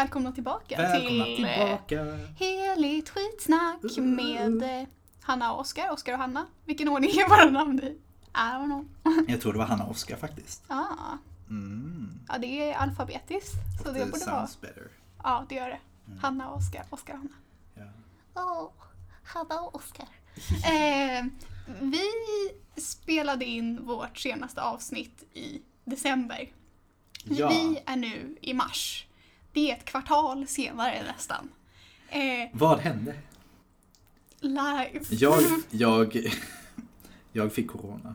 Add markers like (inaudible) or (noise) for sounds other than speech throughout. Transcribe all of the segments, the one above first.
välkomna tillbaka Välkomna till tillbaka! Heligt skitsnack Uh. med eh, Hanna och Oskar. Oskar och Hanna. Vilken ordning är våra namn i? I don't know. (laughs) Jag tror det var Hanna och Oskar faktiskt. Ah, Mm. ja, det är alfabetiskt. Så Och det borde vara... better. Ja, det gör det. Hanna och Oskar. Oskar och Hanna. Ja. Åh, Hanna och Oskar. (laughs) eh, vi spelade in vårt senaste avsnitt i december. Ja. Vi är nu i mars. Det är ett kvartal senare nästan. Eh, Vad hände? live. Jag, (laughs) jag, jag fick corona.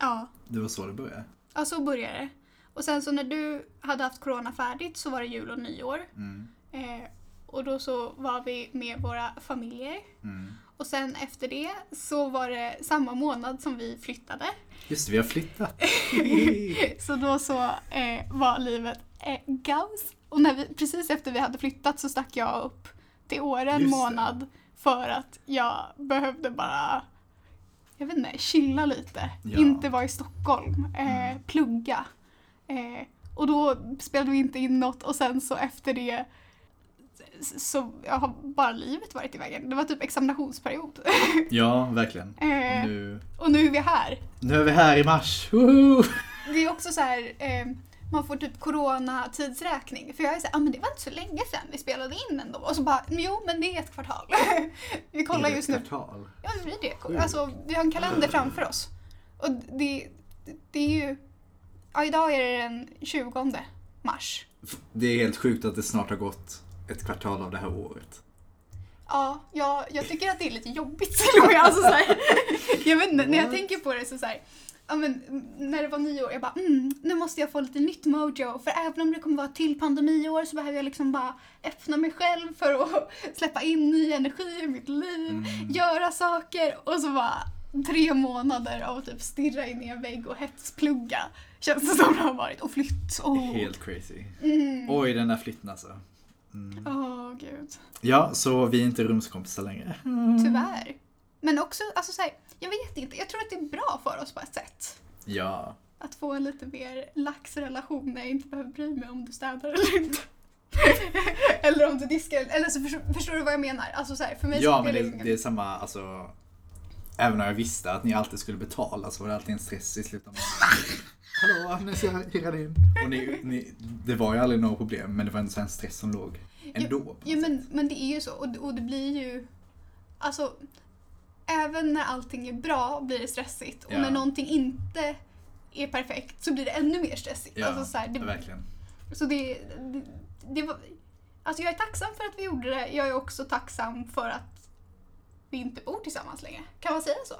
Ja, Det var så det började. ja, så började det. Och sen så när du hade haft corona färdigt så var det jul och nyår. Mm. Eh, och då så var vi med våra familjer. Mm. Och sen efter det så var det samma månad som vi flyttade. Just det, vi har flyttat. (laughs) Så då så eh, var livet eh, gaus. Och när vi, precis efter vi hade flyttat så stack jag upp till Åre en Just det. månad för att jag behövde bara, jag vet inte, chilla lite. Ja. Inte vara i Stockholm, eh, Mm. plugga. Eh, och då spelade vi inte in något och sen så efter det så jag har bara livet varit i vägen. Det var typ examinationsperiod. (laughs) Ja, verkligen. Och eh, nu, och nu är vi här. nu är vi här i mars. Woho! Det är också så här, eh, man får typ corona-tidsräkning. För jag är så här, ah, men det var inte så länge sedan vi spelade in ändå. Och så bara, jo men det är ett kvartal. (laughs) vi kollar just ett nu. kvartal? Ja det blir det. Alltså vi har en kalender framför oss. Och det, det är ju, ja idag är det den 20 mars. Det är helt sjukt att det snart har gått ett kvartal av det här året. Ja, jag, jag tycker att det är lite jobbigt till och med. Alltså, så här, jag vet inte, när jag tänker på det så, så här, ja, men, när det var nyår, jag bara mm, nu måste jag få lite nytt mojo. För även om det kommer vara ett till pandemiår så behöver jag liksom bara öppna mig själv för att (laughs) släppa in ny energi i mitt liv, Mm. göra saker och så bara tre månader av att typ stirra in i en vägg och hetsplugga. Känns det som det har varit. Och flytt. Åh, Helt crazy. mm. Oj, den där flytten alltså. Mm. Åh, gud. Ja, så vi är inte rumskompisar längre. Tyvärr. Men också, alltså så här, jag vet inte, jag tror att det är bra för oss på ett sätt. Ja. Att få en lite mer lax relation där jag inte behöver bry mig om du städar eller inte. (laughs) eller om du diskar, eller så förstår, förstår du vad jag menar? Alltså så här, för mig Ja, så men det, det är samma, alltså. Även om jag visste att ni alltid skulle betala så var det alltid en stress i slutändan. (laughs) Hallå, nu ska jag hyra din. Och ni, ni, det var ju aldrig några problem, men det var en stress som låg ändå. Jo något men, men det är ju så och, och det blir ju, alltså även när allting är bra blir det stressigt och Ja. när någonting inte är perfekt så blir det ännu mer stressigt. Ja, alltså, så här, det, verkligen. Så det, det, det var, alltså jag är tacksam för att vi gjorde det. Jag är också tacksam för att vi inte bor tillsammans längre. Kan man säga så?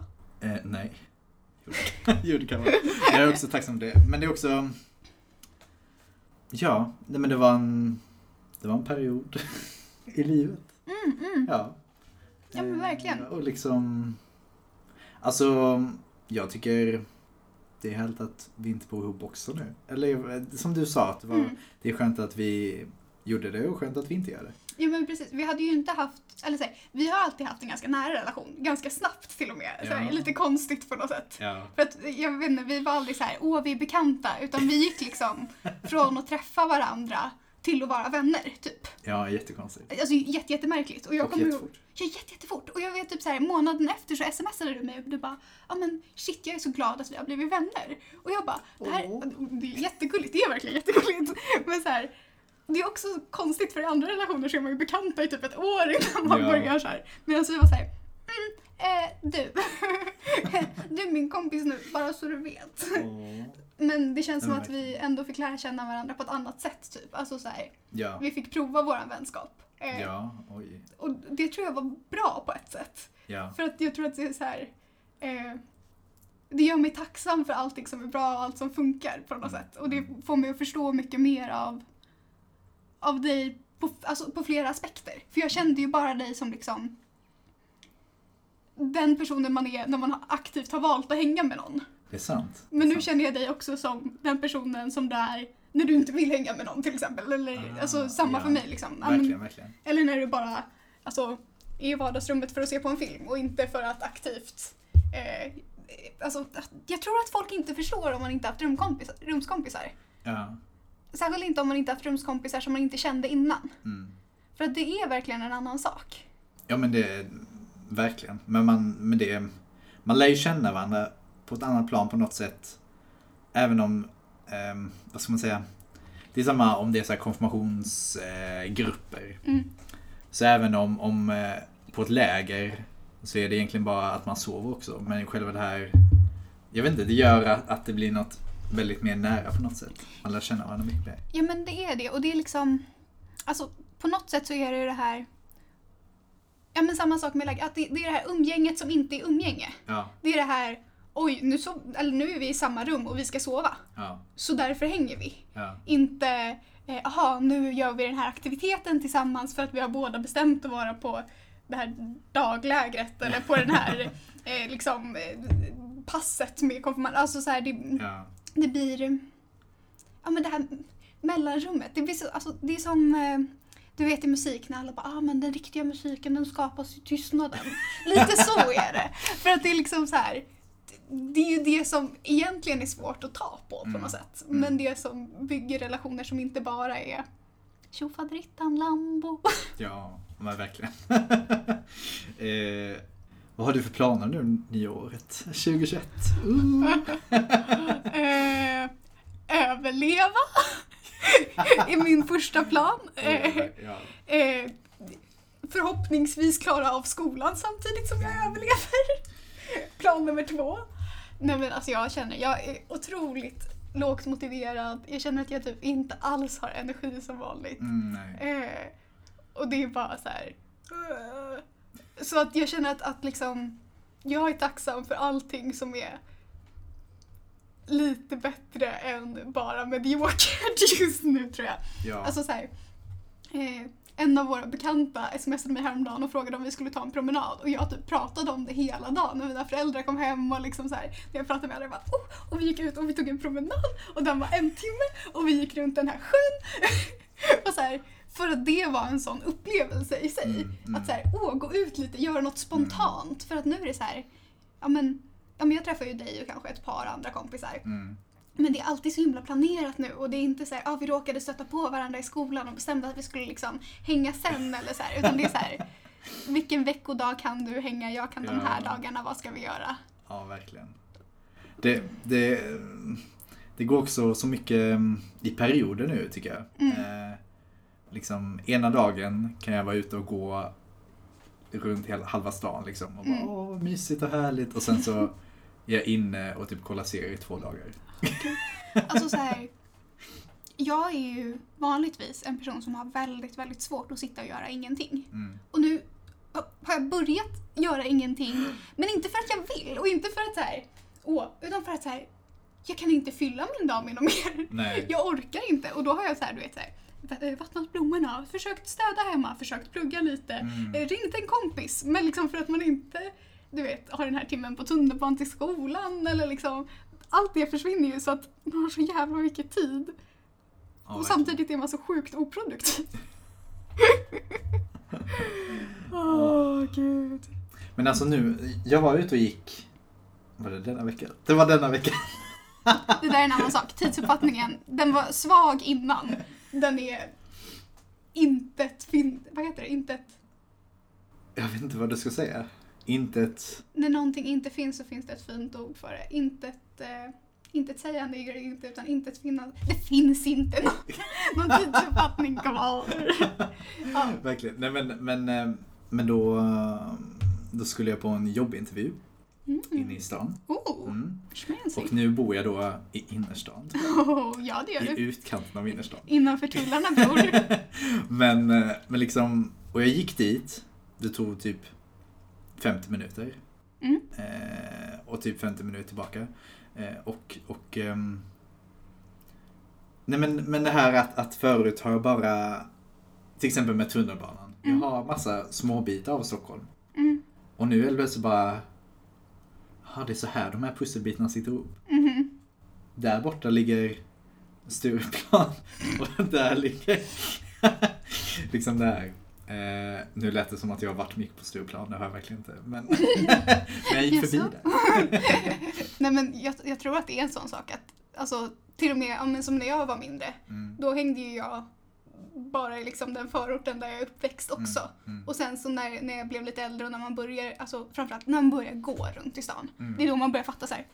Eh, nej. (laughs) Jo, det kan man. Jag är också tacksam för det. Men det är också... Ja, men det var en... Det var en period (laughs) i livet. Mm, mm. Ja. Ja, men Eh, verkligen. Och liksom... Alltså, jag tycker det är härligt att vi inte bor ihop också nu. Eller eh, som du sa, att det, var, Mm. det är skönt att vi gjorde det och skönt att vi inte gör det. Ja men precis, vi hade ju inte haft, eller så här, vi har alltid haft en ganska nära relation. Ganska snabbt till och med. Så här, Ja. lite konstigt på något sätt. Ja. För att jag vet inte, vi var aldrig så här, åh vi är bekanta. Utan vi gick liksom (laughs) från att träffa varandra till att vara vänner, typ. Ja, jättekonstigt. Alltså jätte, jättemärkligt. Och jag Och kommer ihåg, jättefort. Ja, jätte, jättefort. Och jag vet typ så här, månaden efter så smsade du mig och du bara ja men shit jag är så glad att vi har blivit vänner. Och jag bara, det här Åh. det är jättegulligt, det är verkligen jättegulligt. (laughs) Men så här, det är också konstigt för i andra relationer så är man ju bekanta i typ ett år innan man Ja. börjar så här. Medan vi var så här, mm, eh, du. (laughs) du är min kompis nu, bara så du vet. Åh. (laughs) Men det känns som Ja, att vi ändå fick lära känna varandra på ett annat sätt typ. Alltså så här, Ja. vi fick prova våran vänskap. Eh, Ja, oj. och det tror jag var bra på ett sätt. Ja. För att jag tror att det är så här. Eh, det gör mig tacksam för allting som är bra och allt som funkar på något Mm. sätt. Och det får mig att förstå mycket mer av, av dig på, alltså på flera aspekter. För jag kände ju bara dig som liksom den personen man är när man aktivt har valt att hänga med någon. Det är sant. Men nu sant. känner jag dig också som den personen som du är när du inte vill hänga med någon till exempel. Eller, Ah, alltså samma ja. för mig liksom. Ja, men- Verkligen, verkligen. eller när du bara alltså, är i vardagsrummet för att se på en film och inte för att aktivt... Eh, alltså, jag tror att folk inte förstår om man inte haft rumkompisar. rumskompisar. Ja. Särskilt inte om man inte haft rumskompisar som man inte kände innan. Mm. För att det är verkligen en annan sak. Ja men det, verkligen. Men man, men det, man lär ju känna varandra på ett annat plan på något sätt. Även om, ehm, vad ska man säga, det är samma om det är så här konfirmationsgrupper. Eh. Mm. så även om, om eh, på ett läger så är det egentligen bara att man sover också. Men själva det här, jag vet inte, det gör att, att det blir något väldigt mer nära på något sätt. Man lär känna varandra mycket mer. Ja men det är det och det är liksom, alltså på något sätt så är det ju det här, ja men samma sak med läge, att det, det är det här umgänget som inte är umgänge. Ja, Det är det här, oj nu, så, eller nu är vi i samma rum och vi ska sova. ja, Så därför hänger vi. ja. Inte, jaha nu gör vi den här aktiviteten tillsammans för att vi har båda bestämt att vara på det här daglägret eller på den här (laughs) eh, liksom eh, passet med konfirmand. Alltså så här, det, ja. det blir, ja men det här mellanrummet. Det, blir så, alltså, det är som, eh, du vet i musik när alla bara, ah men den riktiga musiken den skapas i tystnaden. (laughs) Lite så är det. För att det är liksom så här. Det är ju det som egentligen är svårt att ta på på Mm. något sätt. Mm. Men det som bygger relationer som inte bara är tjofaderittan Lambo. (laughs) Ja, men verkligen. (laughs) eh, vad har du för planer nu nyåret 2021? Uh. (laughs) eh, överleva är min första plan. Eh, eh, förhoppningsvis klara av skolan samtidigt som jag överlever. Plan nummer två. Nej men alltså jag känner, jag är otroligt lågt motiverad. Jag känner att jag typ inte alls har energi som vanligt. Mm. Eh, och det är bara så här. Så att jag känner att, att liksom, jag är tacksam för allting som är lite bättre än bara mediokert (laughs) just nu tror jag. Ja. Alltså så här, eh, en av våra bekanta smsade mig häromdagen och frågade om vi skulle ta en promenad och jag typ pratade om det hela dagen när mina föräldrar kom hem och liksom så här, när jag pratade med jag bara oh, och vi gick ut och vi tog en promenad och den var en timme och vi gick runt den här sjön. (laughs) och så här, för att det var en sån upplevelse i sig. Mm, mm. Att så här, åh, gå ut lite, göra något spontant. För att nu är det så här, ja men, ja men jag träffar ju dig och kanske ett par andra kompisar. Men det är alltid så himla planerat nu och det är inte så här, ah, vi råkade stöta på varandra i skolan och bestämde att vi skulle liksom hänga sen eller så här, utan det är så här, vilken veckodag kan du hänga, jag kan de här Ja. dagarna, vad ska vi göra? ja, verkligen. Det, det, det går också så mycket mm, i perioder nu tycker jag. Mm. Eh, liksom, ena dagen kan jag vara ute och gå runt hela, halva stan liksom. Och bara, Mm. åh, vad mysigt och härligt. Och sen så är jag inne och typ kollar serier i två dagar. Alltså så här, jag är ju vanligtvis en person som har väldigt, väldigt svårt att sitta och göra ingenting. Mm. Och nu har jag börjat göra ingenting, men inte för att jag vill och inte för att så här, åh, utan för att så här, jag kan inte fylla min dag med något mer. Nej. (laughs) Jag orkar inte och då har jag så här, du vet så här, vattnat blommorna, försökt städa hemma, försökt plugga lite, Mm. eh, ringt en kompis. Men liksom för att man inte, du vet, har den här timmen på tunnelbanan till skolan eller liksom allt det försvinner ju så att man har så jävla mycket tid. Ja, och samtidigt är man så sjukt oproduktiv. (laughs) Åh gud. Men alltså nu, jag var ute och gick, var det denna vecka? Det var denna vecka. Det där är en annan sak. Tidsuppfattningen, den var svag innan. Den är intet, fin, vad heter det, intet, Jag vet inte vad du ska säga. Inte ett... när någonting inte finns så finns det ett fint ord för det. Intet, eh, intet sägande är det inte utan intet finnande. Det finns inte någon, någon tidsuppfattning kvar. (laughs) Ja. Verkligen. Nej men, men, eh, men då, eh, då skulle jag på en jobbintervju inne i stan. Oh, Mm. Och nu bor jag då i innerstan. Oh, ja det gör I du. utkanten av innerstan. Innanför tullarna bror. (laughs) Men, eh, men liksom, och jag gick dit. Det tog typ 50 minuter. Mm. Eh, och typ 50 minuter tillbaka. Eh, och, och ehm, Nej men, men det här att, att förut har jag bara, till exempel med tunnelbanan. Mm. Jag har massa småbitar av Stockholm. Mm. Och nu är det plötsligt bara, ja det är så här de här pusselbitarna sitter ihop. Mhm. Där borta ligger Stureplan (laughs) och där ligger (laughs) liksom det här. Eh, nu lät det som att jag har varit mycket på Stureplan, det har jag verkligen inte. Men, (laughs) men jag gick förbi där. (laughs) Nej men jag, jag tror att det är en sån sak att alltså, Till och med ja, men som när jag var mindre. Mm. Då hängde ju jag bara i liksom den förorten där jag är uppväxt också. Mm. Och sen så när, när jag blev lite äldre och när man börjar, alltså framförallt när man börjar gå runt i stan. Mm. Det är då man börjar fatta så här.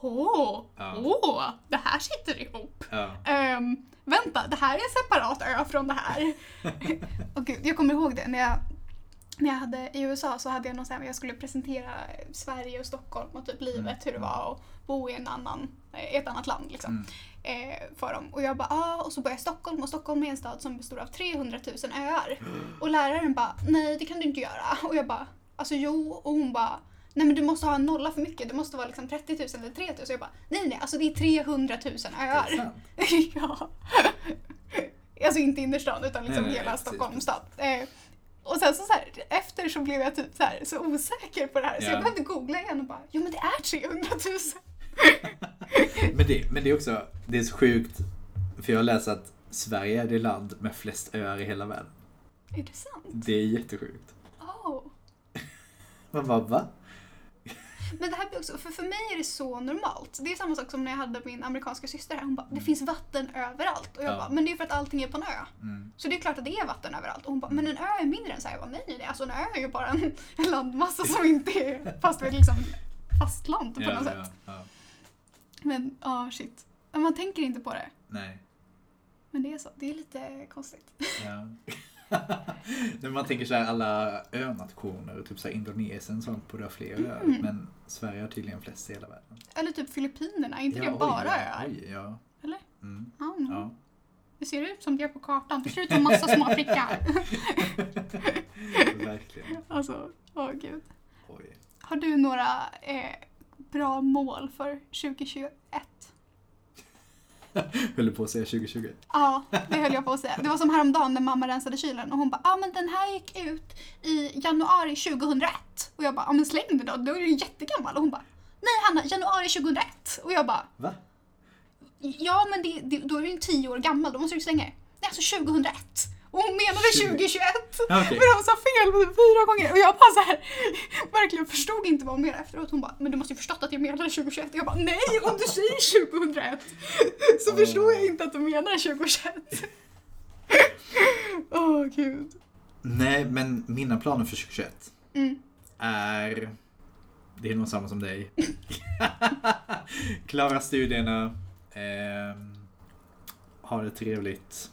Åh, Ja. åh, det här sitter ihop. Ja. Ehm, vänta, det här är en separat ö från det här. (laughs) och gud, jag kommer ihåg det när jag, när jag hade i USA så hade jag någon här, jag skulle presentera Sverige och Stockholm och typ livet, hur det var att bo i, en annan, i ett annat land. Liksom. Mm. Eh, för dem. Och jag bara, ah, och så började Stockholm och Stockholm är en stad som består av 300 000 öar. (gasps) Och läraren bara, nej det kan du inte göra. Och jag bara, alltså jo. Och hon bara, nej men du måste ha en nolla för mycket. Det måste vara liksom 30 000 eller 3 000. Och jag bara, nej nej, alltså det är 300 000 Det är öar. (laughs) ja. Alltså inte innerstan utan liksom Nej, hela precis, Stockholms stad. Eh, och sen så, så här, efter så blev jag typ så, här, så osäker på det här så Ja. jag behövde googla igen och bara, jo men det är 300 000. (laughs) Men det, men det är också, det är så sjukt. För jag har läst att Sverige är det land med flest öar i hela världen. Är det sant? Det är jättesjukt. Oh. (laughs) Man bara, va? Men det här blir också, för för mig är det så normalt. Det är samma sak som när jag hade min amerikanska syster här. Hon bara, det finns vatten överallt. Och jag Ja. bara, men det är för att allting är på en ö. Mm. Så det är klart att det är vatten överallt. Och hon bara, men en ö är mindre än så här. Jag bara, nej, nej. Alltså en ö är ju bara en, en landmassa som inte är fast vid liksom fastland på Ja, något sätt. ja. Men ja, shit. Men Man tänker inte på det. Nej. Men det är så. Det är lite konstigt. (laughs) (laughs) Ja. När man tänker så här alla önationer, typ så här Indonesien sånt borde ha fler öar. Mm. Men Sverige har tydligen flest i hela världen. Eller typ Filippinerna, är inte det oj, bara ja, öar? Oj, ja. Eller? Mm. Ja, no. ja. Det ser ut som det på kartan. Det ser ut som massa små prickar. (laughs) Verkligen. Alltså, åh gud. Oj. Har du några eh, bra mål för 2021? (laughs) Höll du på att säga 2020? Ja, det höll jag på att säga. Det var som häromdagen när mamma rensade kylen och hon bara, ja ah, men den här gick ut i januari 2001. Och jag bara, ja ah, men släng den då, då är den jättegammal. Och hon bara, nej Hanna, januari 2001. Och jag bara, Va? ja men det, det, då är den tio år gammal, då måste du slänga det. Nej alltså 2001. Och hon menade 20. 2021. Okej. Men hon sa fel fyra gånger och jag bara så här, verkligen förstod inte vad hon menade efteråt. Hon bara, men du måste ju förstått att jag menade 2021. Jag bara, nej om du säger 2001 så Åh. förstår jag inte att du menar 2021. Åh gud. Nej, men mina planer för 2021 Mm. är... Det är nog samma som dig. (laughs) Klara studierna. ehm, ha det trevligt.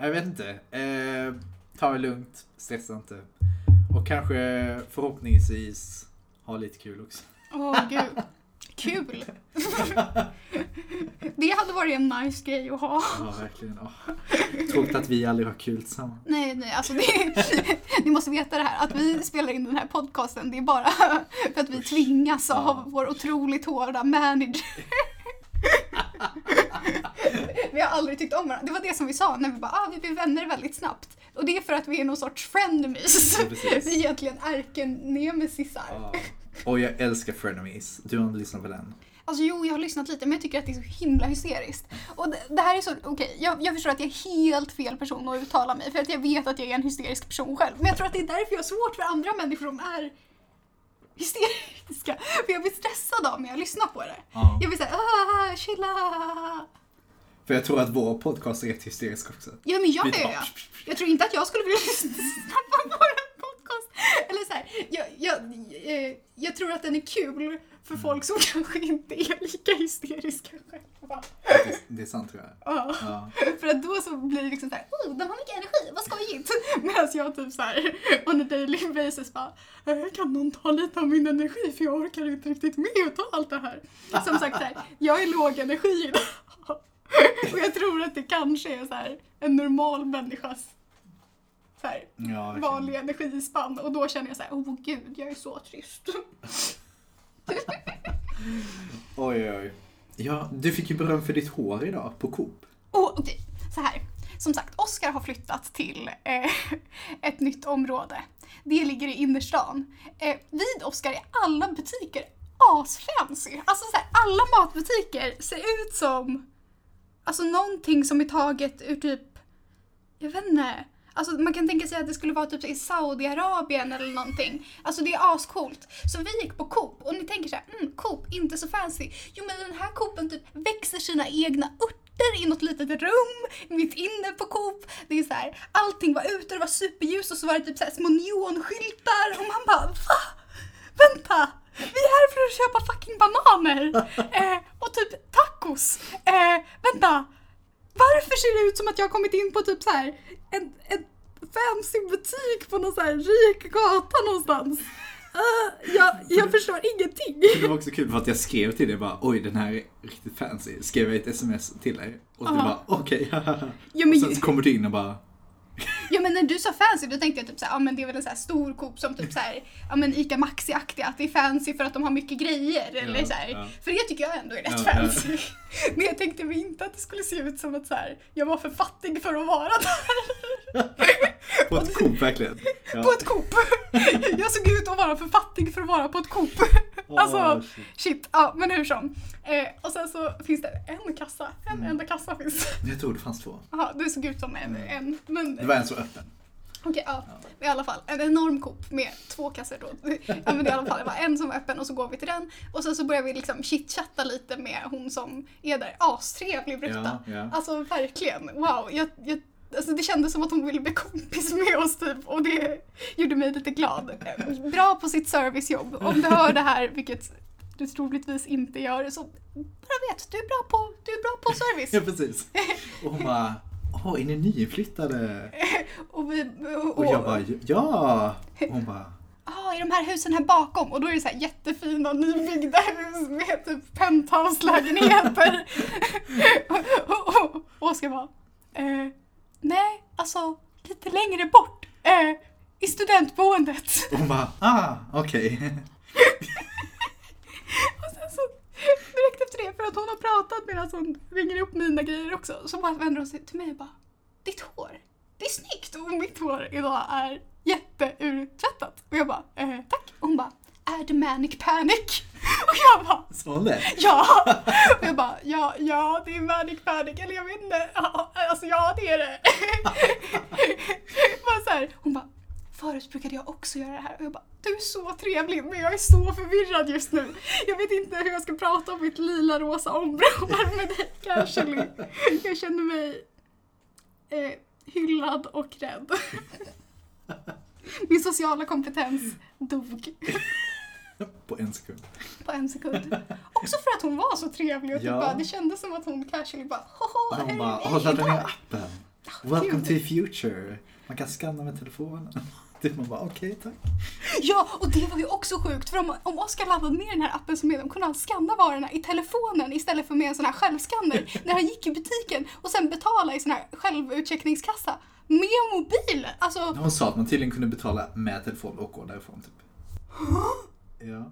Jag vet inte. Eh, ta det lugnt. Stressa inte. Och kanske förhoppningsvis ha lite kul också. Åh gud. Kul. (laughs) Det hade varit en nice grej att ha. Ja, verkligen. Oh. Tråkigt att vi aldrig har kul tillsammans. Nej, nej, alltså det, ni måste veta det här att vi spelar in den här podcasten, det är bara för att vi tvingas av Ja. vår otroligt hårda manager. (laughs) (laughs) Vi har aldrig tyckt om varandra. Det var det som vi sa när vi bara, ah, vi blir vänner väldigt snabbt. Och det är för att vi är någon sorts frenemies. Ja. Vi är (laughs) egentligen ärkenemesisar. Ja. Och jag älskar Frenemies. Du har inte lyssnat på den? Alltså jo, jag har lyssnat lite men jag tycker att det är så himla hysteriskt. Och det, det här är så, okej, jag, jag förstår att jag är helt fel person att uttala mig för att jag vet att jag är en hysterisk person själv. Men jag tror att det är därför jag har svårt för andra människor som är hysteriska. För jag blir stressad av när jag lyssnar på det. Ja. Jag blir såhär, ah, chilla. För jag tror att vår podcast är rätt hysterisk också. Ja men jag är jag. Jag tror inte att jag skulle vilja (laughs) lyssna på vår podcast. Eller så här, jag, jag, eh, jag tror att den är kul för folk som (laughs) kanske inte är lika hysteriska själva. Det, det är sant tror jag. Ja. Ja. (laughs) För att då så blir det liksom såhär, oh, de har mycket energi, vad skojigt. Medan jag typ såhär, on a daily basis bara, "Eh, kan någon ta lite av min energi för jag orkar inte riktigt med att ta allt det här. Som sagt, så här, jag är låg energi idag. (laughs) Och jag tror att det kanske är så här, en normal människas så här, Ja, vanlig energispann. Och då känner jag så här, oh gud, jag är så trist. (laughs) Oj, oj. Ja, du fick ju beröm för ditt hår idag på Coop. Och okej, så här. Som sagt, Oskar har flyttat till eh, ett nytt område. Det ligger i innerstan. Eh, vid Oskar är alla butiker asfancy. Alltså så här, alla matbutiker ser ut som alltså någonting som är taget ur typ, jag vet inte. Alltså man kan tänka sig att det skulle vara typ i Saudiarabien eller någonting. Alltså det är ascoolt. Så vi gick på Coop och ni tänker så här, mm, Coop, inte så fancy. Jo men den här Coopen typ växer sina egna örter i något litet rum mitt inne på Coop. Det är så här, allting var ute, det var superljus och så var det typ så här små neonskyltar och man bara va? Vänta! Vi är här för att köpa fucking bananer! (laughs) Eh, och typ tacos! Eh, vänta! Varför ser det ut som att jag har kommit in på typ så här en, en fancy butik på någon så här rik gata någonstans? Uh, jag, jag (laughs) förstår ingenting. Det var också kul för att jag skrev till dig bara oj den här är riktigt fancy. Skrev jag ett sms till dig och du bara okej. (laughs) Men- och sen så kommer du in och bara (laughs) Ja men när du sa fancy då tänkte jag typ såhär, ja men det är väl en sån här stor Coop som typ såhär, ja men ICA Maxi-aktiga, att det är fancy för att de har mycket grejer eller Ja, så här. ja. För det tycker jag ändå är rätt Ja, ja. fancy. (laughs) Men jag tänkte mig inte att det skulle se ut som att så här, jag var för fattig för att vara där. (laughs) på ett Coop verkligen. Ja. På ett Coop. Jag såg ut att vara för fattig för att vara på ett Coop. Alltså, shit. shit. Ja, men hur som. Eh, och sen så finns det en kassa. En Mm. enda kassa finns. Jag tror det fanns två. Jaha, det såg ut som en. en men, Det var en så öppen. Okej, ja. I alla fall. En enorm Coop med två kassor då. Ja, men i alla fall, det var en som var öppen och så går vi till den. Och sen så börjar vi liksom chitchatta lite med hon som är där. Astrevlig Britta. Ja, ja. Alltså verkligen. Wow. Jag, jag, alltså, det kändes som att hon ville bli kompis med oss typ. Och det gjorde mig lite glad. Bra på sitt servicejobb. Om du hör det här, vilket du troligtvis inte gör, så bara vet, du är bra på, du är bra på service. Ja precis. Och hon bara åh är ni nyinflyttade? (laughs) Och, vi, och, Och jag bara ja. Och hon bara ah, i de här husen här bakom och då är det så jättefina nybyggda hus med typ penthouse-lägenheter. (laughs) (laughs) och, och, och Oskar bara, eh, nej alltså lite längre bort, eh, i studentboendet. och hon bara ah okej. Och så (laughs) direkt efter det, för att hon har pratat medan hon ringer upp mina grejer också, så bara vänder hon sig till mig och bara, ditt hår, det är snyggt och mitt hår idag är jätteurtvättat. Och jag bara, eh, tack. Och hon bara, är det manic panic? (laughs) Och jag bara, Sa hon det? ja! (laughs) Och jag bara, ja, ja, det är manic panic, eller jag vet inte, ja, alltså ja, det är det. bara så här, hon bara, förut brukade jag också göra det här. Och jag bara, du är så trevlig, men jag är så förvirrad just nu. Jag vet inte hur jag ska prata om mitt lila rosa ombrår med dig, Cashely. Jag känner mig eh, hyllad och rädd. Min sociala kompetens dog På en sekund. på en sekund. Också för att hon var så trevlig och typ Ja. bara, det kändes som att hon casually bara Hoho, hon bara vi, åh ladda ner idag." appen. Welcome to gud. the future. Man kan scanna med telefonen. Det man bara okej tack. Ja, och det var ju också sjukt för om, om Oskar laddade ner den här appen så med dem kunde han scanna varorna i telefonen istället för med en sån här självskanner när han gick i butiken och sen betala i sån här självutcheckningskassa med mobilen. Alltså, Hon sa att man tydligen kunde betala med telefon och gå därifrån typ. Ja,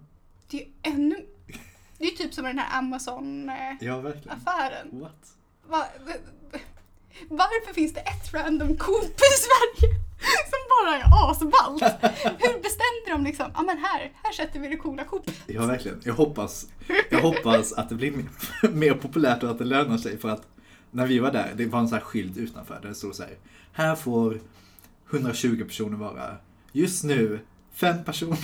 det är ännu... Det är typ som den här Amazon-affären. ja verkligen. What? Va, varför finns det ett random Coop i Sverige (laughs) som bara är asballt? Hur bestämde de liksom, ja men här, här sätter vi det coola Coop. Ja verkligen. Jag hoppas, jag hoppas att det blir mer, (laughs) mer populärt och att det lönar sig för att när vi var där, det var en sån här skylt utanför där det stod så här. Här får 120 personer vara. Just nu, fem personer.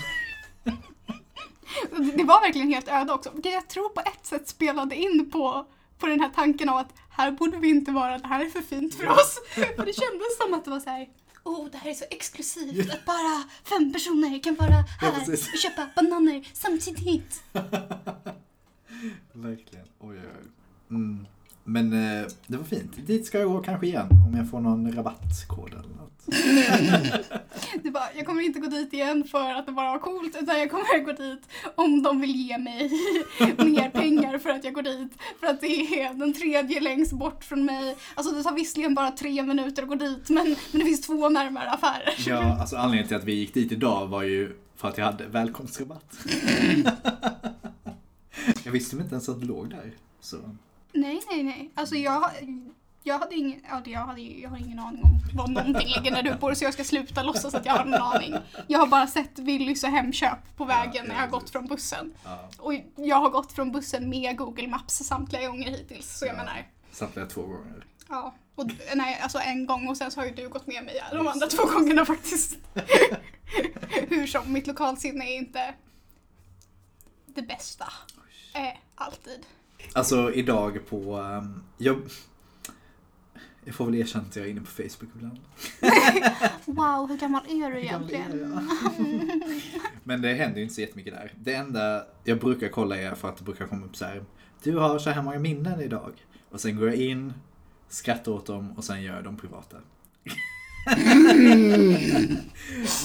Det var verkligen helt öde också. Jag tror på ett sätt spelade in på, på den här tanken av att här borde vi inte vara, det här är för fint för oss. (laughs) För det kändes som att det var så här. Oh, det här är så exklusivt att bara fem personer kan vara Ja, här precis. och köpa bananer samtidigt. (laughs) Verkligen. Oj, oj, oj. Mm. Men eh, det var fint. Dit ska jag gå kanske igen om jag får någon rabattkod eller något. Det bara, jag kommer inte gå dit igen för att det bara var coolt utan jag kommer gå dit om de vill ge mig (laughs) mer pengar för att jag går dit. För att det är den tredje längst bort från mig. Alltså det tar visserligen bara tre minuter att gå dit men, men det finns två närmare affärer. Ja, alltså anledningen till att vi gick dit idag var ju för att jag hade välkomstrabatt. (laughs) jag visste inte ens att det låg där. Så. Nej, nej, nej. Alltså jag, jag hade ingen, jag, hade, jag har ingen aning om vad någonting ligger när du bor så jag ska sluta låtsas att jag har någon aning. Jag har bara sett Willys och Hemköp på vägen när jag har gått från bussen. Och jag har gått från bussen med Google Maps samtliga gånger hittills så jag Ja. menar, samtliga två gånger. ja. Och, nej, alltså en gång och sen så har ju du gått med mig de andra två gångerna faktiskt. (laughs) Hur som, mitt lokalsinne är inte det bästa. Eh, alltid. Alltså idag på... Um, jag, jag får väl erkänna att jag är inne på Facebook ibland. (laughs) Wow, hur gammal är du är egentligen? (laughs) Men det händer ju inte så jättemycket där. Det enda jag brukar kolla är för att det brukar komma upp så här. Du har så här många minnen idag. Och sen går jag in, skrattar åt dem och sen gör jag dem privata. (laughs)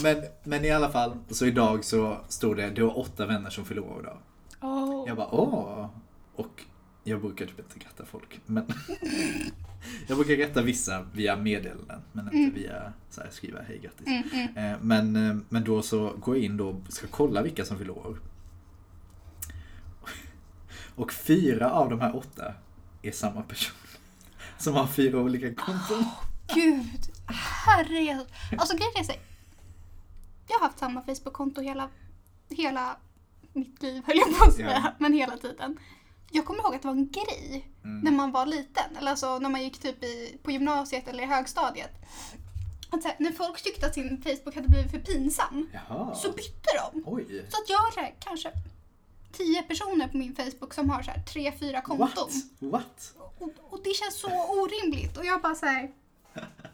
men, men i alla fall, så idag så stod det, du har åtta vänner som år idag. Oh. Jag bara åh! Och jag brukar typ inte rätta folk. Men (laughs) jag brukar rätta vissa via meddelanden. Men inte via så här, skriva hej grattis. Mm, mm. Eh, Men, eh, men då så går jag in då och ska kolla vilka som fyller år. (laughs) Och fyra av de här åtta är samma person. (laughs) Som har fyra olika konton. Gud, herre. Alltså grejen är så Jag har haft samma Facebook-konto hela, hela mitt liv höll jag på att säga. Ja. Men hela tiden. Jag kommer ihåg att det var en grej Mm. när man var liten. Eller alltså när man gick typ i, på gymnasiet eller i högstadiet. Att här, när folk tyckte att sin Facebook hade blivit för pinsam Jaha. så bytte de. Oj. Så att jag har här, kanske tio personer på min Facebook som har så här, tre, fyra konton. What? What? Och, och det känns så orimligt. Och jag bara så här,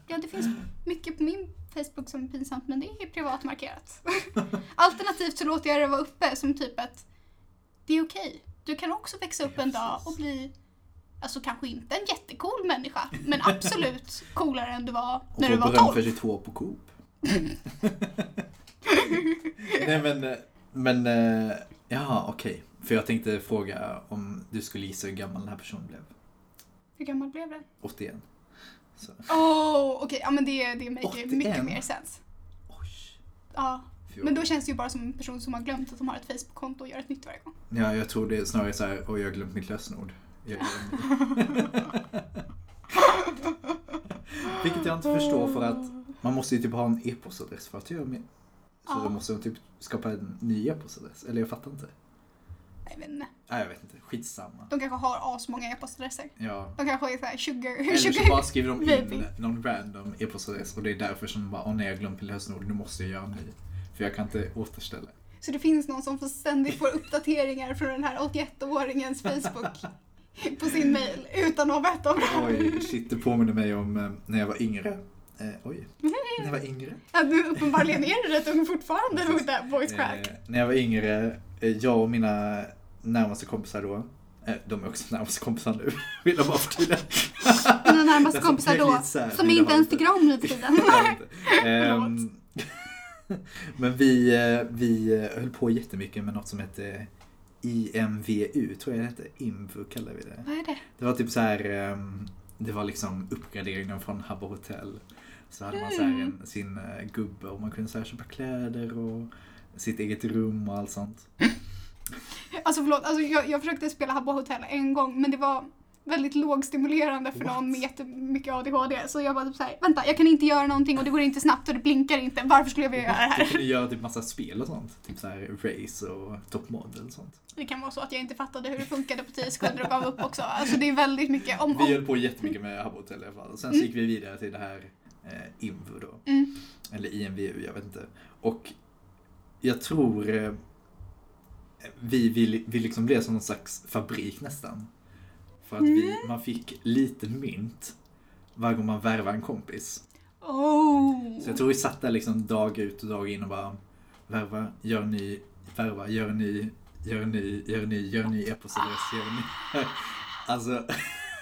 ja det finns mycket på min Facebook som är pinsamt men det är privatmarkerat. (laughs) Alternativt så låter jag det vara uppe som typ att det är okej. Du kan också växa upp en dag och bli, alltså kanske inte en jättecool människa, men (laughs) absolut coolare än du var Och när få du var beröm för 12. sitt hår på Coop. (laughs) Nej men, men, eh, ja okej. För jag tänkte fråga om du skulle gissa hur gammal den här personen blev. Hur gammal blev den? 81. Så. Oh, okej, ja men det, det make 81. mycket mer sens. Oj. Ja. Men då känns det ju bara som en person som har glömt att de har ett Facebook-konto och gör ett nytt varje gång. Ja, jag tror det är snarare så här, oj jag har glömt mitt lösenord. Jag (laughs) Vilket jag inte förstår för att man måste ju typ ha en e-postadress för att göra med. Så Ja. då måste de typ skapa en ny e-postadress. Eller jag fattar inte. Jag vet inte. Nej, jag vet inte. Skitsamma. De kanske har asmånga e-postadresser. Ja. De kanske är såhär sugar... Eller så sugar bara skriver de in någon random e-postadress och det är därför som de bara, åh nej jag mitt lösenord, nu måste jag göra en ny. För jag kan inte återställa. Så det finns någon som ständigt får uppdateringar från den här 81-åringens Facebook på sin mail utan att veta om det. Oj, shit, det påminner mig om eh, när jag var yngre. Eh, oj, när jag var yngre. Ja, du uppenbarligen är du rätt ung fortfarande with that voice crack. Eh, när jag var yngre, eh, jag och mina närmaste kompisar då, eh, de är också närmaste kompisar nu, (laughs) vill jag bara förtydliga. Mina närmaste kompisar då, som inte ens tycker om nu för tiden. Jag vet inte. Ehm, (laughs) Men vi, eh, vi eh, höll på jättemycket med något som hette IMVU, tror jag det hette. IMVU kallar vi det. Vad är det? Det var typ så här, ehm, det var liksom uppgraderingen från Habbo Hotel. Så hade man så här en, sin eh, gubbe och man kunde så här köpa kläder och sitt eget rum och allt sånt. (laughs) Alltså förlåt, alltså, jag, jag försökte spela Habbo Hotel en gång men det var väldigt lågstimulerande för What? någon med jättemycket ADHD. Så jag bara typ såhär, vänta jag kan inte göra någonting och det går inte snabbt och det blinkar inte. Varför skulle jag vilja göra det Du här? kunde göra typ massa spel och sånt. Typ så här race och top model och sånt. Det kan vara så att jag inte fattade hur det funkade på 10 sekunder och gav upp också. Alltså det är väldigt mycket om... Vi om höll på jättemycket med Habbo i alla fall. Sen så gick vi vidare till det här eh, IMVU då. mm. Eller IMVU, jag vet inte. Och jag tror eh, vi, vi, vi liksom blev som någon slags fabrik nästan. För att vi, man fick lite mynt varje gång man värvade en kompis. Oh. Så jag tror vi satt där liksom dag ut och dag in och bara värva, gör ny, värva, gör ny, gör ny, gör ny, gör ny e-postadress, gör ny. (laughs) Alltså,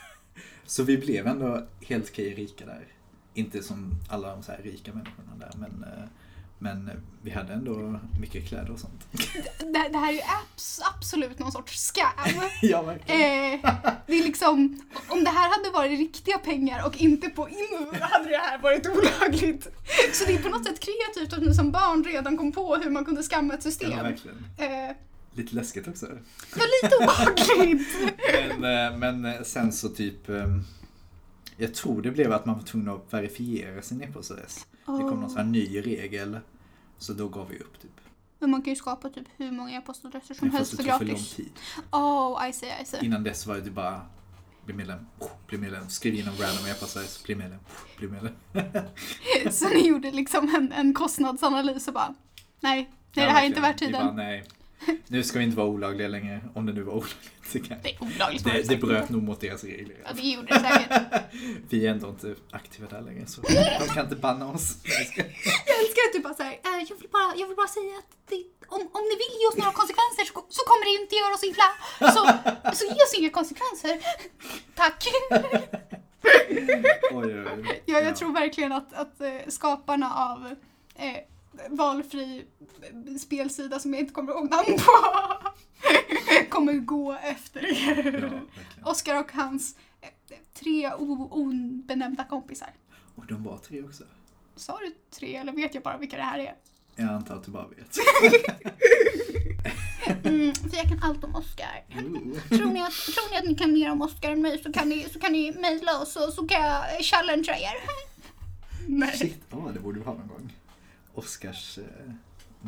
(laughs) så vi blev ändå helt okej rika där. Inte som alla de så här rika människorna där, men, eh, men vi hade ändå mycket kläder och sånt. Det, det här är ju abs, absolut någon sorts scam. (laughs) ja, verkligen. Eh, det är liksom, om det här hade varit riktiga pengar och inte på in hade det här varit olagligt. Så det är på något sätt kreativt att ni som barn redan kom på hur man kunde skamma ett Ja, system. verkligen. Eh, Lite läskigt också. ja, lite obehagligt. (laughs) Men, eh, men sen så typ, eh, jag tror det blev att man var tvungen att verifiera sin e-postadress. Det kom någon sån här ny regel. Så då gav vi upp typ. Men man kan ju skapa typ hur många e-postadresser som helst för det tog för lång gratis. tid. Oh, I see, I see. Innan dess var det bara bli medlem, bli medlem, skriv in en random e-postadress, bli medlem, bli medlem. (laughs) Så ni gjorde liksom en, en kostnadsanalys och bara, nej, nej det här är inte värt tiden. Bara, nej. (laughs) Nu ska vi inte vara olagliga längre, om det nu var olagligt. Det, är olagligt. det, det bröt nog mot deras regler. Ja, det gjorde det säkert. (laughs) Vi är ändå inte aktiva där längre så de kan inte banna oss. Jag ska- Jag älskar att du bara såhär, äh, jag, vill bara, jag vill bara säga att det, om, om ni vill ge oss några konsekvenser så, så kommer det inte göra oss illa. Så, så ge oss inga konsekvenser. Tack. Oj, oj, oj. Ja, jag tror verkligen att, att eh, skaparna av eh, valfri eh, spelsida som jag inte kommer ihåg namn på (laughs) kommer gå efter Ja, er. verkligen. Oskar och hans eh, tre obenämnda kompisar. Och de var tre också. Sa du tre eller vet jag bara vilka det här är? Jag antar att du bara vet. (laughs) Mm, för jag kan allt om Oskar. Ooh. Tror ni, att, tror ni att ni kan mer om Oskar än mig så kan ni, så kan ni mejla oss och så kan jag challengea er. Nej. Shit, oh, det borde vi ha någon gång. Oscars eh,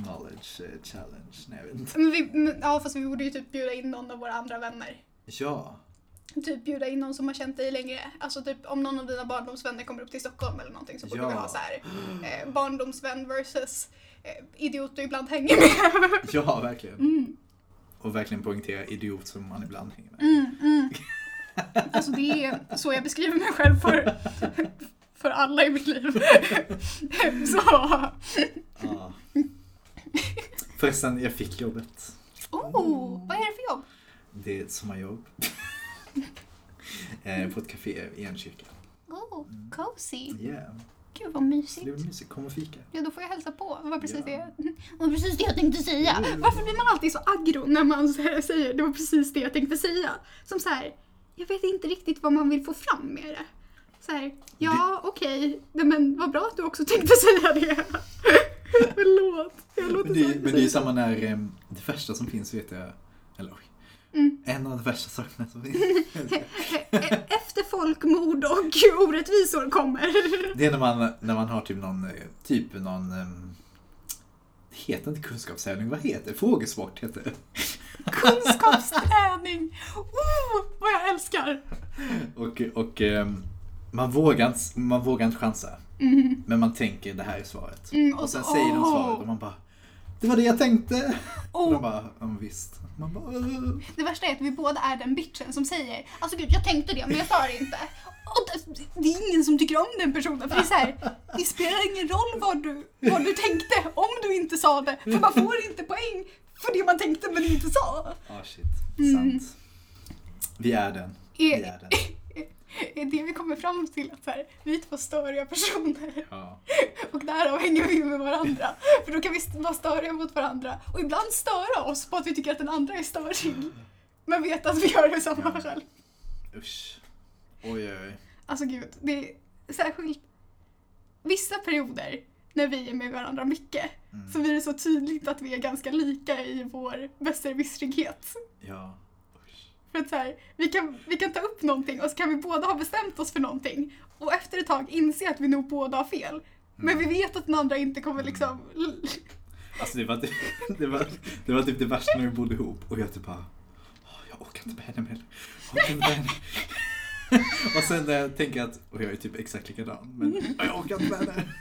knowledge eh, challenge. Nej, jag vet inte. Men vi, men, ja, fast vi borde ju typ bjuda in någon av våra andra vänner. Ja, Typ bjuda in någon som har känt dig längre. Alltså typ om någon av dina barndomsvänner kommer upp till Stockholm eller någonting så borde Ja. vi ha så här (gasps) eh, barndomsvän versus eh, idiot du ibland hänger med. (laughs) ja verkligen. Mm. Och verkligen poängtera idiot som man ibland hänger med. Mm, mm. Alltså det är så jag beskriver mig själv för, (laughs) för alla i mitt liv. (laughs) Så, Ja. Förresten, jag fick jobbet. oh, vad är det för jobb? Det är ett sommarjobb. eh, på ett café i Enköping. Oh, cozy. Yeah. Gud vad mysigt. det var mysigt. Kom och fika. Ja, då får jag hälsa på. Det var precis, Ja. det. Det var precis det jag tänkte säga. Varför blir man alltid så aggro när man säger det var precis det jag tänkte säga? Som så här, jag vet inte riktigt vad man vill få fram med det. Så här, ja okej, Nej, men vad bra att du också tänkte (laughs) säga det. (laughs) Förlåt, jag låter Men det, men det är ju samma när eh, det värsta som finns vet jag. Eller. Mm. En av de värsta sakerna som finns. (laughs) E- Efter folkmord och orättvisor kommer. Det är när man, när man har typ någon, eh, typ någon ehm, det heter inte kunskapstävling, vad heter det? Frågesport heter det. Kunskapsträning. Oh, vad jag älskar. Och, och ehm, man, vågar inte, man vågar inte chansa. Mm. Men man tänker det här är svaret. Mm, och sen så- säger de svaret och man bara Det var det jag tänkte. Och Oh. de bara, ja visst. Man bara, "Åh." Det värsta är att vi båda är den bitchen som säger Alltså gud, jag tänkte det men jag sa det inte. Och det, är ingen som tycker om den personen för det är så här, det spelar ingen roll vad du, vad du tänkte om du inte sa det. För man får inte poäng för det man tänkte men inte sa. Ah shit, Mm. sant. Vi är den. Vi Är, är den. Är (laughs) det vi kommer fram till att så här, vi är två störiga personer Ja. (laughs) och därav hänger vi med varandra. För då kan vi vara störiga mot varandra och ibland störa oss på att vi tycker att den andra är störig. Men vet att vi gör detsamma Ja. själv. Usch. Oj oj oj. Alltså gud, det är särskilt vissa perioder när vi är med varandra mycket Mm. så blir det så tydligt att vi är ganska lika i vår besserwisserighet. Ja. För (laughs) att så här, vi, kan, vi kan ta upp någonting och så kan vi båda ha bestämt oss för någonting och efter ett tag inse att vi nog båda har fel. Men vi vet att den andra inte kommer liksom... Alltså det var, det, (laughs) det, var, det var typ det värsta när vi bodde ihop och jag typ bara "Åh, Jag orkar inte med henne mer. Jag orkar inte med henne. (laughs) Och sen när jag tänker att, och jag är typ exakt likadan, men jag orkar inte med henne.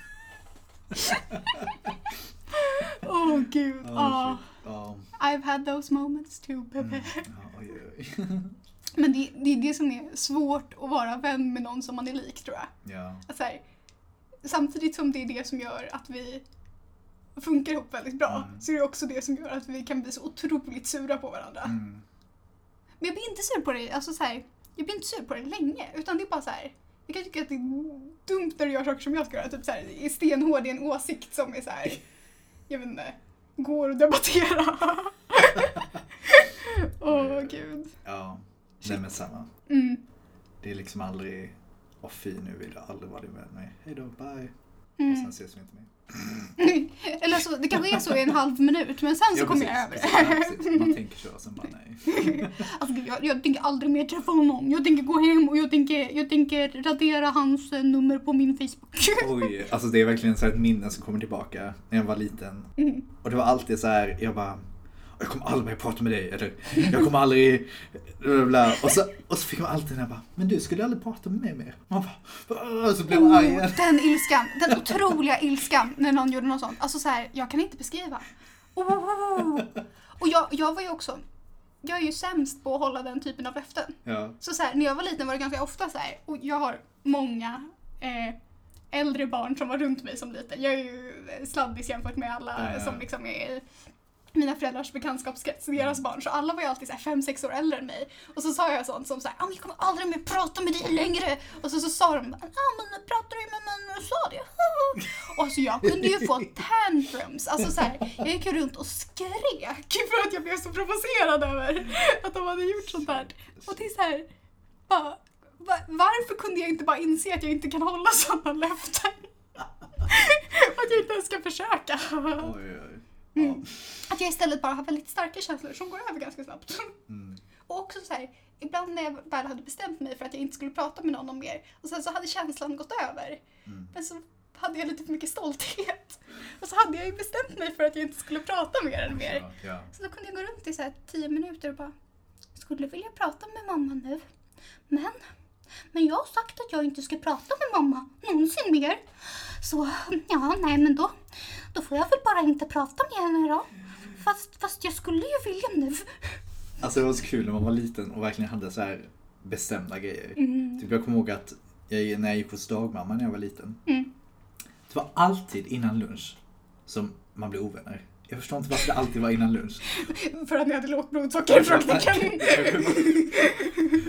Åh gud, Oh, ja. shit. Ja. I've had those moments too, baby. Mm. (laughs) Men det, det är det som är svårt att vara vän med någon som man är lik tror jag. Ja. Att här, samtidigt som det är det som gör att vi funkar ihop väldigt bra Mm. så är det också det som gör att vi kan bli så otroligt sura på varandra. Mm. Men jag blir inte sur på dig, alltså så här, jag blir inte sur på dig länge utan det är bara så här. Jag kan tycka att det är dumt när du gör saker som jag ska göra, typ så här, är stenhård i en åsikt som är så här, jag vet inte, går att debattera. (laughs) Åh gud. Ja. Nej men samma. Mm. Det är liksom aldrig, åh fy nu vill jag aldrig vara din vän med. Hej då, bye. Och Mm. sen ses vi inte mer. (laughs) Eller så, det kanske är så i en halv minut men sen så Ja, kommer jag över det. Man tänker så, sen bara nej. (laughs) Alltså, jag, jag tänker aldrig mer träffa honom. Jag tänker gå hem och jag tänker, jag tänker radera hans eh, nummer på min Facebook. (laughs) Oj, alltså det är verkligen så ett minne som kommer tillbaka när jag var liten. Mm. Och det var alltid så här, jag bara jag kommer aldrig mer prata med dig. Eller jag kommer aldrig... Och, så, och så fick man alltid den här bara, men du skulle aldrig prata med mig mer. Man bara, och så blev man arg igen. Oh, den ilskan, den otroliga ilskan när någon gjorde något sånt. Alltså så här, jag kan inte beskriva. Oh. Och jag, jag var ju också, jag är ju sämst på att hålla den typen av löften. Ja. Så, så här, när jag var liten var det ganska ofta så här, och jag har många eh, äldre barn som var runt mig som liten. Jag är ju sladdis jämfört med alla Ja, ja. som liksom är mina föräldrars bekantskapskrets, deras barn. Så alla var ju alltid så här fem, sex år äldre än mig. Och så sa jag sånt som så här, ah, men jag kommer aldrig mer prata med dig längre. Och så, så sa de, ja men nu pratar du med mig du sa det. (laughs) Och så jag kunde ju få tantrums. Alltså så här, jag gick runt och skrek för att jag blev så provocerad över att de hade gjort sånt här. Och det är så här, bara, va- varför kunde jag inte bara inse att jag inte kan hålla sådana löften? (laughs) att jag inte ens ska försöka. Oj, oj, Ja. Att jag istället bara har väldigt starka känslor som går över ganska snabbt. Mm. Och också så här, ibland när jag väl hade bestämt mig för att jag inte skulle prata med någon om mer och sen så hade känslan gått över. Mm. Men så hade jag lite för mycket stolthet. Och så hade jag ju bestämt mig för att jag inte skulle prata mer än mer. Ja, ja. Så då kunde jag gå runt i så här tio minuter och bara skulle vilja prata med mamma nu. Men, men jag har sagt att jag inte ska prata med mamma någonsin mer. Så ja, nej men då, då får jag väl bara inte prata med henne då. Fast, fast jag skulle ju vilja nu. Alltså det var så kul när man var liten och verkligen hade så här bestämda grejer. Mm. Typ jag kommer ihåg att jag, när jag gick hos dagmamma när jag var liten. Mm. Det var alltid innan lunch som man blev ovänner. Jag förstår inte varför det alltid var innan lunch. För att ni hade lågt blodsocker från knicken.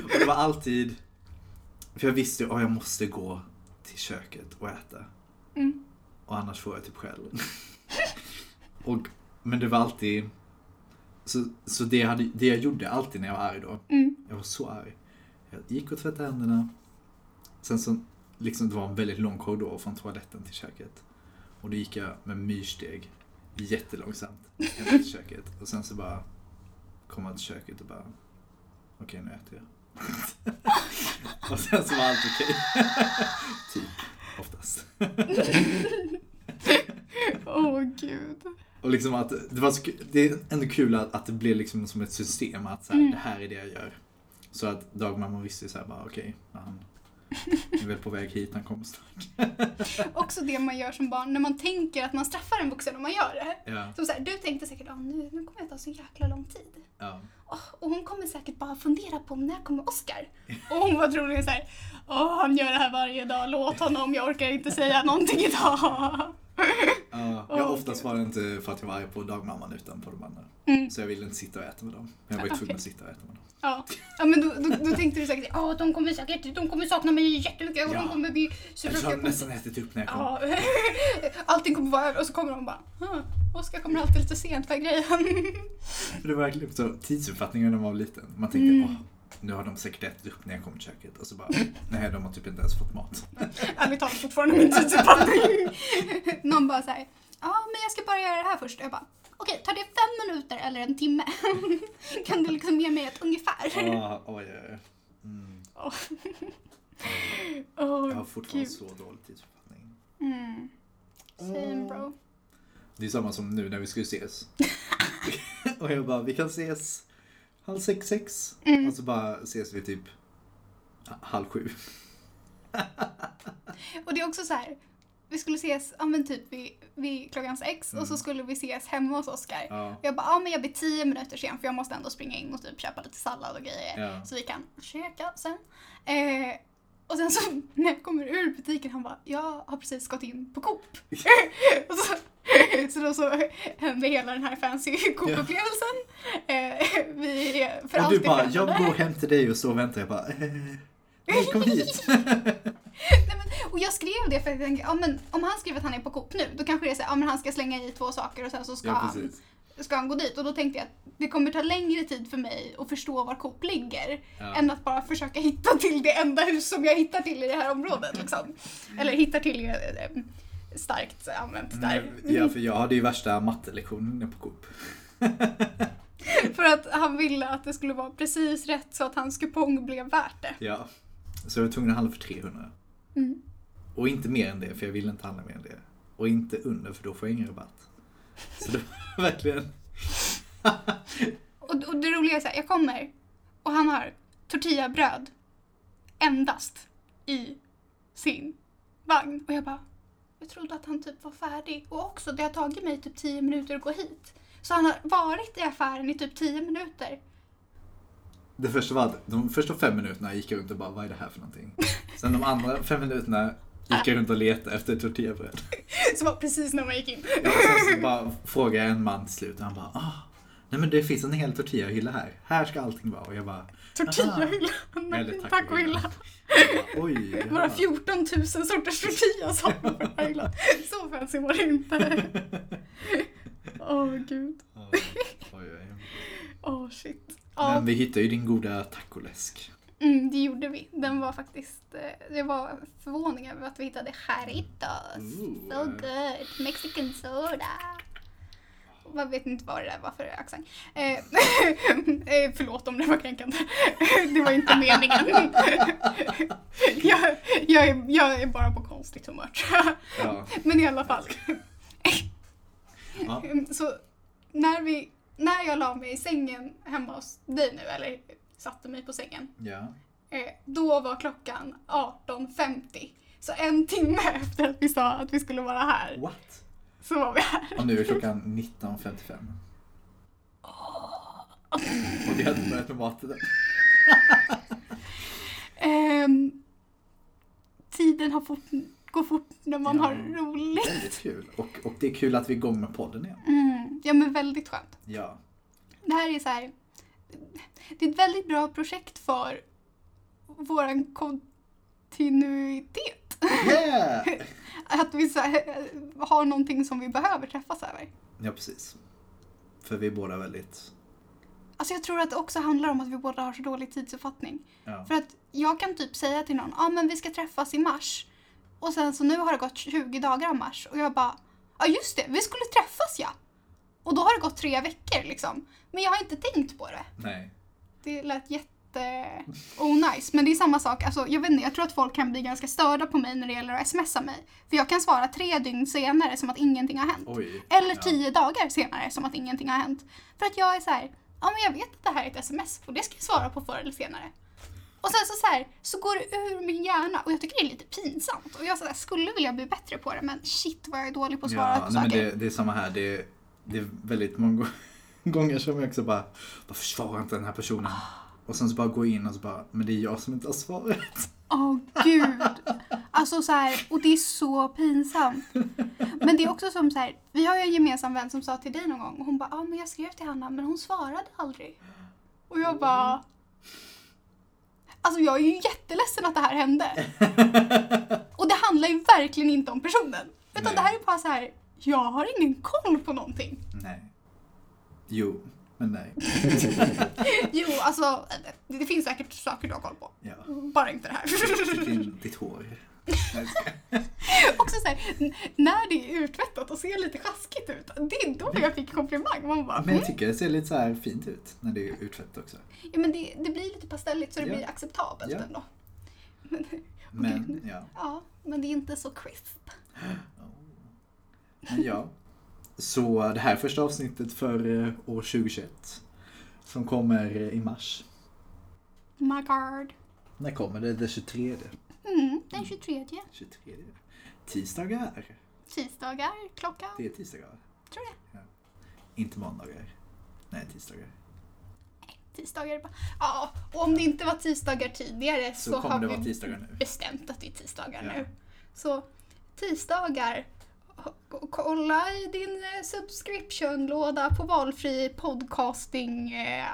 och det var alltid... För jag visste att jag måste gå till köket och äta. Mm. Och annars får jag typ skäll. (laughs) och, men det var alltid... Så, så det, jag hade, det jag gjorde alltid när jag var arg då, Mm. jag var så arg. Jag gick och tvättade händerna. Sen så, liksom det var en väldigt lång korridor från toaletten till köket. Och då gick jag med myrsteg jättelångsamt till köket. Och sen så bara kom jag till köket och bara okej nu äter jag. (laughs) och sen så var allt okej. (laughs) typ, oftast. (laughs) Åh gud. Och liksom att det var så, det är ändå kul att, att det blev liksom som ett system att så här, Mm. det här är det jag gör. Så att dagmamman visste så här bara okej, han är väl på väg hit, han kommer snart. (laughs) Också det man gör som barn när man tänker att man straffar en vuxen om man gör det. Ja, Som så här, du tänkte säkert att nu, nu kommer jag ta så jäkla lång tid. ja. Åh, och hon kommer säkert bara fundera på när kommer Oscar? Och hon var troligen så här, åh han gör det här varje dag, låt honom, jag orkar inte säga någonting idag. Ja. Åh, ja oftast var det inte för att jag var arg på dagmamman utan på de andra. Mm. Så jag ville inte sitta och äta med dem. Men jag var ju tvungen Okej. att sitta och äta med dem. Ja, ja men då, då, då tänkte du säkert, åh de kommer säkert, de kommer sakna mig jättemycket och Ja. de kommer bli Jag har super nästan ätit upp när jag kom. Ja, (laughs) allting kommer vara över och så kommer de bara, ah, Oskar kommer alltid lite sent, är grejen? För (laughs) det var verkligen så tidsuppfattningen när man var liten. Man tänkte, Mm. Nu har de säkert ätit upp när jag kom till köket. Och så bara, nej de har typ inte ens fått mat. Ärligt talat fortfarande min tidsuppfattning. (laughs) Någon bara såhär, ja men jag ska bara göra det här först. Jag bara, okej tar det fem minuter eller en timme? (laughs) kan du liksom ge mig ett ungefär? Åh, oj, oj, oj. Mm. (laughs) Åh, Jag har fortfarande gud. så dålig tidsuppfattning. Mm. Same bro. Det är samma som nu när vi skulle ses. och jag bara, vi kan ses halv sex, sex. Mm. Och så bara ses vi typ halv sju. (laughs) Och det är också så här. Vi skulle ses, ja men typ vid, vid klockan sex och så Mm. skulle vi ses hemma hos Oskar. Ja, jag bara, ja men jag blir tio minuter sen för jag måste ändå springa in och typ köpa lite sallad och grejer. ja. Så vi kan käka sen. Eh, och sen så (laughs) när jag kommer ur butiken han bara, jag har precis gått in på Coop. (laughs) och så, (laughs) så då så hände hela den här fancy Coop-upplevelsen. Eh, vi är för Och du alltid bara, jag går hem till dig och så väntar jag bara, eh, nej kom (laughs) hit. Nej, men, och jag skrev det för att jag tänkte, ja, men om han skriver att han är på Coop nu, då kanske det är så här, ja, men han ska slänga i två saker och sen så ska, ja, han, ska han gå dit. Och då tänkte jag att det kommer ta längre tid för mig att förstå var Coop ligger Ja. än att bara försöka hitta till det enda hus som jag hittar till i det här området. Liksom. (laughs) Eller hittar till eh, starkt använt där. Mm, Ja, för jag hade ju värsta mattelektionen på Coop. (laughs) För att han ville att det skulle vara precis rätt så att hans kupong blev värt det. Ja. Så jag var tvungen att handla för 300. Mm. Och inte mer än det, för jag ville inte handla mer än det. Och inte under, för då får jag ingen rabatt. Så det var (laughs) verkligen... och, och det roliga är så här, jag kommer och han har tortillabröd endast i sin vagn. Och jag bara, jag trodde att han typ var färdig. Och också, det har tagit mig typ 10 minuter att gå hit. Så han har varit i affären i typ 10 minuter. Det första var att de första fem minuterna gick jag runt och bara, vad är det här för någonting? Sen de andra fem minuterna gick jag runt och letade efter tortillabröd. Så (laughs) var precis när man gick in. Ja, sen så bara frågade jag en man till slut och han bara, ah, nej men det finns en hel tortillahylla här. Här ska allting vara. Och jag bara, Tortillahylla. Eller Nej, tacohylla. tacohylla. oj. Bara ja. 14 000 sorters den här hyllan. Så fancy var det inte. (laughs) Åh gud. Oj, oj. Åh shit. Ja, Men vi hittade ju din goda tacoläsk. mm, det gjorde vi. Den var faktiskt, eh, det var förvåning över att vi hittade Jarritos. Ooh. So good. Mexican soda. Jag vet inte vad det där var för accent. Eh, (laughs) eh, förlåt om det var kränkande. (laughs) det var inte meningen. (laughs) jag, jag, är, jag är bara på konstigt humör. Ja. Men i alla fall. Ja. Så när, vi, när jag la mig i sängen hemma hos dig nu, eller satte mig på sängen, ja. eh, då var klockan 18.50. Så en timme efter att vi sa att vi skulle vara här, What? Så var vi här. Och nu är klockan 19.55. Och vi har inte börjat med maten än. Ehm, tiden har fort, går fort när man Ja. har roligt. Väldigt kul. Och, och det är kul att vi är igång med podden igen. Mm, ja men väldigt skönt. Ja. Det här är så här. Det är ett väldigt bra projekt för våran kontinuitet. Yeah! (laughs) Att vi här, har någonting som vi behöver träffas över. Ja, precis. För vi är båda väldigt... Alltså jag tror att det också handlar om att vi båda har så dålig tidsuppfattning. Ja. För att jag kan typ säga till någon, ja ah, men vi ska träffas i mars. Och sen så nu har det gått 20 dagar av mars och jag bara, ja just det, vi skulle träffas ja. Och då har det gått tre veckor liksom. Men jag har inte tänkt på det. Nej. Det lät jätte onajs. Men det är samma sak, alltså, jag vet inte, jag tror att folk kan bli ganska störda på mig när det gäller att smsa mig. För jag kan svara tre dygn senare som att ingenting har hänt. Oj. Eller Ja. tio dagar senare som att ingenting har hänt. För att jag är så här, ja men jag vet att det här är ett sms och det ska jag svara på förr eller senare. Och sen så, så, här, så går det ur min hjärna och jag tycker det är lite pinsamt. Och jag så här, skulle vilja bli bättre på det men shit vad jag är dålig på att svara Ja, på nej, men saker. det, det är samma här. Det, det är väldigt många gå- (laughs) gånger som jag också bara, varför svarar inte den här personen? Och sen så bara gå in och så bara, men det är jag som inte har svarat. Åh gud. Alltså så här, och det är så pinsamt. Men det är också som så här, vi har ju en gemensam vän som sa till dig någon gång och hon bara, ja ah, men jag skrev till Hanna men hon svarade aldrig. Och jag bara, alltså jag är ju jätteledsen att det här hände. Och det handlar ju verkligen inte om personen. Utan Nej. det här är bara så här, jag har ingen koll på någonting. Nej. Jo, men nej. (laughs) Jo, alltså det, det finns säkert saker du har koll på. Ja. Bara inte det här. Ditt hår. Också så här, n- när det är utvättat och ser lite sjaskigt ut, det är då jag fick komplimang. Man bara, Men mm. jag tycker det ser lite så här fint ut när det är utfett också. ja, men det, det blir lite pastelligt så det Ja. blir acceptabelt Ja. ändå. Men, Men ja. ja, men det är inte så crisp. (gasps) Men ja. Så det här är första avsnittet för eh, år 2021. Som kommer eh, i mars. My god. När kommer det? Den 23? Mm, den 23. 23? Tisdagar. Tisdagar, klockan, Det är tisdagar. tror jag. Inte måndagar. Nej, tisdagar. Tisdagar bara. Ja, och om det inte var tisdagar tidigare så, Så kommer har det vi vara tisdagar nu. bestämt att det är tisdagar Ja. nu. Så tisdagar, kolla i din eh, subscription-låda på valfri podcasting. eh,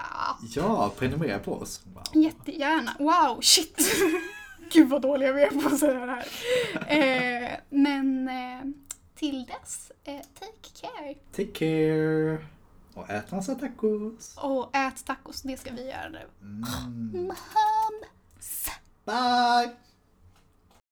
Ja, prenumerera på oss. Wow. Jättegärna. Wow, shit! (laughs) Gud vad dåliga vi är på att säga det här. Eh, men eh, till dess, eh, take care. Take care. Och ät massa tacos. Och ät tacos, det ska vi göra nu. Mm. Mums. Bye!